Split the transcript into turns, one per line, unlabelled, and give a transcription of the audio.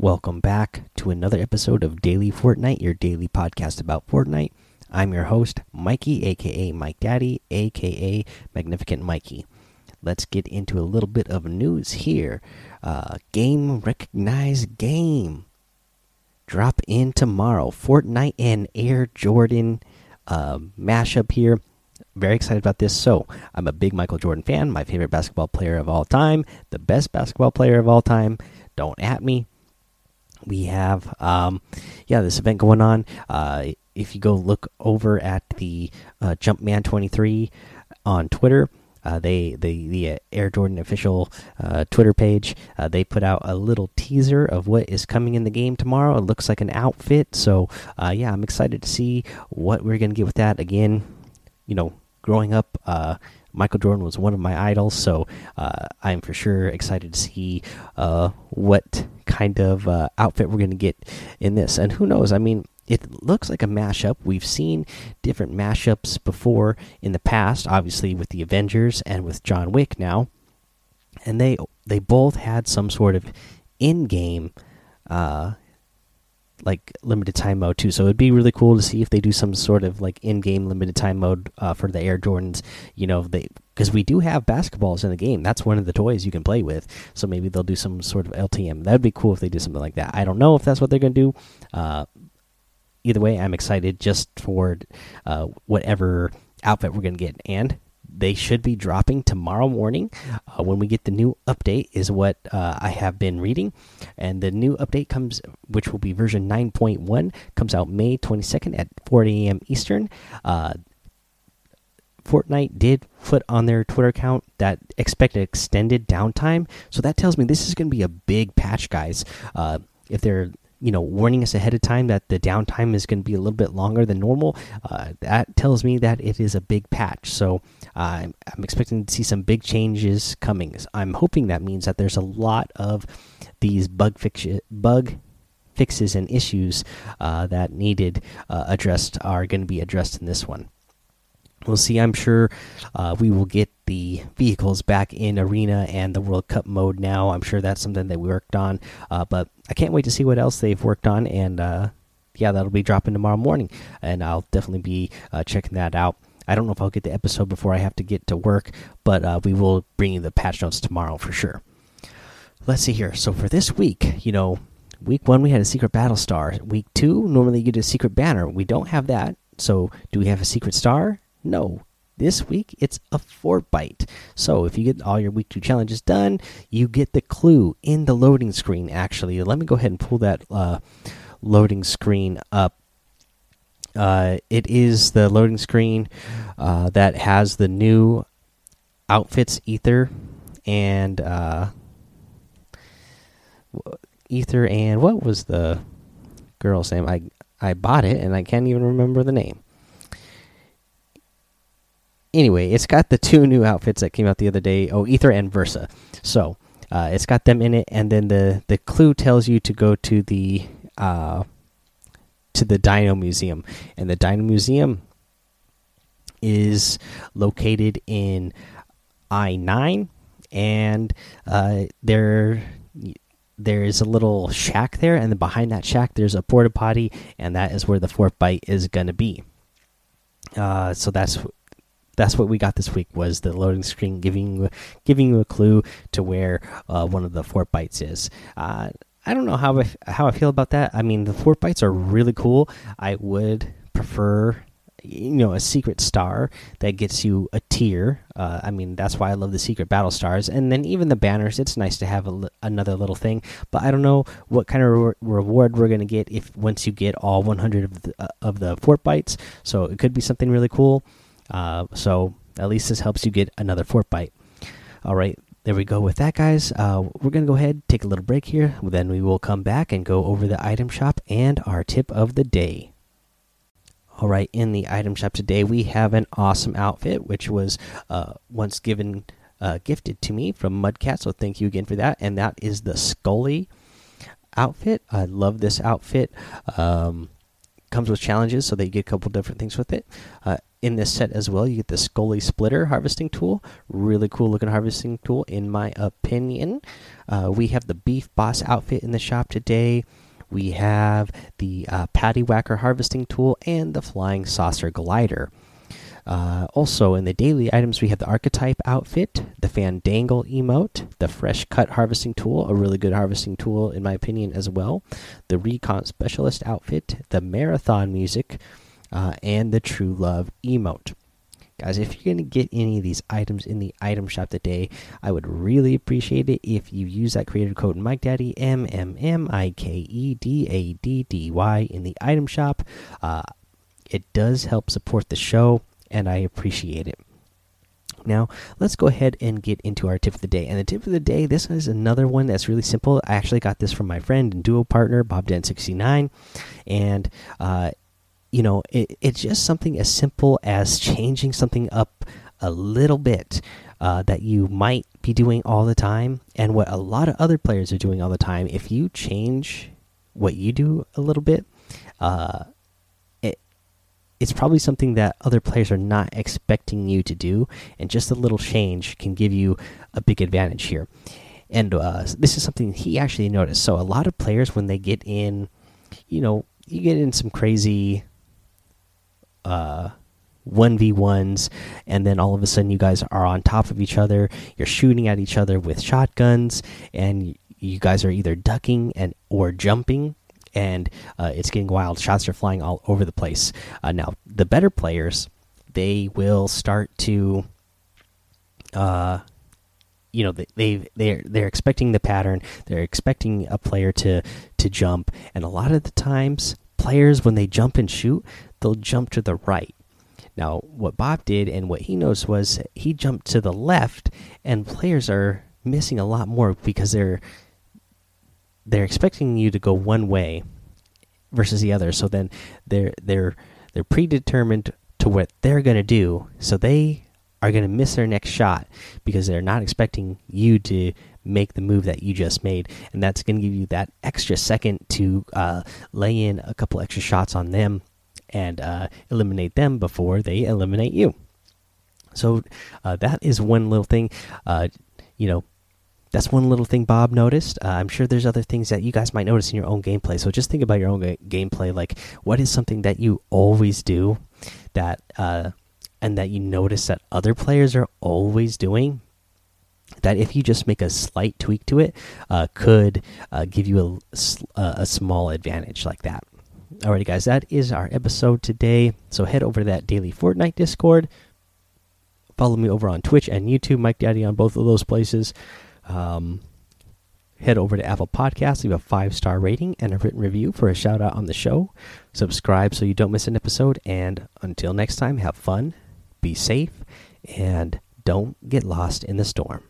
welcome back to another episode of Daily Fortnite, your daily podcast about Fortnite. I'm your host, Mikey, aka Mike Daddy, aka Magnificent Mikey. Let's get into a little bit of news here. Uh, game recognized game drop in tomorrow. Fortnite and Air Jordan uh, mashup here. Very excited about this. So, I'm a big Michael Jordan fan, my favorite basketball player of all time, the best basketball player of all time. Don't at me. We have, um, yeah, this event going on. Uh, if you go look over at the uh, Jumpman23 on Twitter, uh, they the the uh, Air Jordan official uh, Twitter page. Uh, they put out a little teaser of what is coming in the game tomorrow. It looks like an outfit, so uh, yeah, I'm excited to see what we're gonna get with that. Again, you know, growing up, uh, Michael Jordan was one of my idols, so uh, I'm for sure excited to see uh, what kind of uh, outfit we're gonna get in this. And who knows? I mean, it looks like a mashup. We've seen different mashups before in the past, obviously with the Avengers and with John Wick now, and they they both had some sort of in-game, uh, like limited time mode too. So it'd be really cool to see if they do some sort of like in-game limited time mode uh, for the Air Jordans. You know, they because we do have basketballs in the game. That's one of the toys you can play with. So maybe they'll do some sort of LTM. That'd be cool if they do something like that. I don't know if that's what they're gonna do. Uh, either way, I'm excited just for uh, whatever outfit we're to get. And they should be dropping tomorrow morning uh, when we get the new update, is what uh, I have been reading. And the new update comes, which will be version 9.1, comes out May 22nd at 4 a.m. Eastern. Uh, Fortnite did put on their Twitter account that expect extended downtime. So that tells me this is going to be a big patch, guys. Uh, if they're you know warning us ahead of time that the downtime is going to be a little bit longer than normal uh, that tells me that it is a big patch so I'm, I'm expecting to see some big changes coming i'm hoping that means that there's a lot of these bug fix bug fixes and issues uh, that needed uh, addressed are going to be addressed in this one We'll see. I'm sure uh, we will get the vehicles back in arena and the World Cup mode now. I'm sure that's something they worked on, uh, but I can't wait to see what else they've worked on. And uh, yeah, that'll be dropping tomorrow morning, and I'll definitely be uh, checking that out. I don't know if I'll get the episode before I have to get to work, but uh, we will bring you the patch notes tomorrow for sure. Let's see here. So for this week, you know, week one we had a secret battle star. Week two, normally you get a secret banner. We don't have that. So do we have a secret star? No. This week it's a Fortbyte. So if you get all your week two challenges done, you get the clue in the loading screen. Actually, let me go ahead and pull that uh, loading screen up. Uh, it is the loading screen uh, that has the new outfits, ether, and uh, ether, and what was the girl's name? I I bought it and I can't even remember the name anyway, it's got the two new outfits that came out the other day. Oh, Ether and Versa. So uh, it's got them in it, and then the the clue tells you to go to the uh, to the Dino Museum, and the Dino Museum is located in I nine, and uh, there there is a little shack there, and then behind that shack there's a porta potty, and that is where the Fortbyte is gonna be. Uh, so that's that's what we got this week was the loading screen giving you giving you a clue to where uh, one of the Fortbytes is. Uh, I don't know how I, how I feel about that. I mean, the Fortbytes are really cool. I would prefer you know a secret star that gets you a tier uh, i mean that's why i love the secret battle stars and then even the banners it's nice to have a, another little thing but i don't know what kind of re reward we're going to get if once you get all 100 of the, uh, of the Fortbytes so it could be something really cool uh, so at least this helps you get another Fortbyte. All right, there we go with that, guys. Uh, we're to go ahead, take a little break here. Then we will come back and go over the item shop and our tip of the day. All right, in the item shop today, we have an awesome outfit, which was uh, once given, uh, gifted to me from Mudcat. So thank you again for that. And that is the Scully outfit. I love this outfit. Um, comes with challenges, so that you get a couple different things with it. Uh, in this set as well, you get the Scully Splitter harvesting tool. Really cool looking harvesting tool, in my opinion. Uh, we have the Beef Boss outfit in the shop today. We have the uh, Patty Whacker harvesting tool and the Flying Saucer glider. Uh, also, in the daily items, we have the archetype outfit, the Fandangle emote, the fresh cut harvesting tool, a really good harvesting tool, in my opinion, as well, the recon specialist outfit, the marathon music, uh, and the true love emote. Guys, if you're going to get any of these items in the item shop today, I would really appreciate it if you use that creative code Mike Daddy M M M I K E D A D D Y in the item shop. Uh, it does help support the show and I appreciate it. Now, let's go ahead and get into our tip of the day. And the tip of the day, this is another one that's really simple. I actually got this from my friend and duo partner, Bob Den69. And, uh, you know, it, it's just something as simple as changing something up a little bit uh, that you might be doing all the time. And what a lot of other players are doing all the time. If you change what you do a little bit, uh, it's probably something that other players are not expecting you to do, and just a little change can give you a big advantage here. And uh, this is something he actually noticed. So a lot of players, when they get in, you know, you get in some crazy uh, one v ones, and then all of a sudden you guys are on top of each other. You're shooting at each other with shotguns, and you guys are either ducking and or jumping and uh, it's getting wild. Shots are flying all over the place. Uh, now, the better players, they will start to, uh, you know, they they they're expecting the pattern. They're expecting a player to to jump, and a lot of the times, players when they jump and shoot, they'll jump to the right. Now, what Bob did and what he noticed was he jumped to the left, and players are missing a lot more because they're they're expecting you to go one way versus the other. So then they're they're they're predetermined to what they're going to do. So they are going to miss their next shot because they're not expecting you to make the move that you just made, and that's going to give you that extra second to uh, lay in a couple extra shots on them and uh, eliminate them before they eliminate you. So uh, that is one little thing. Uh, you know, that's one little thing Bob noticed. Uh, I'm sure there's other things that you guys might notice in your own gameplay. So just think about your own gameplay. Like, what is something that you always do that, uh, and that you notice that other players are always doing? That if you just make a slight tweak to it, uh, could uh, give you a, a small advantage like that. Alrighty, guys, that is our episode today. So head over to that daily Fortnite Discord. Follow me over on Twitch and YouTube, Mike Daddy on both of those places. Um, head over to Apple Podcasts, leave a five star rating and a written review for a shout out on the show. Subscribe so you don't miss an episode. And until next time, have fun, be safe, and don't get lost in the storm.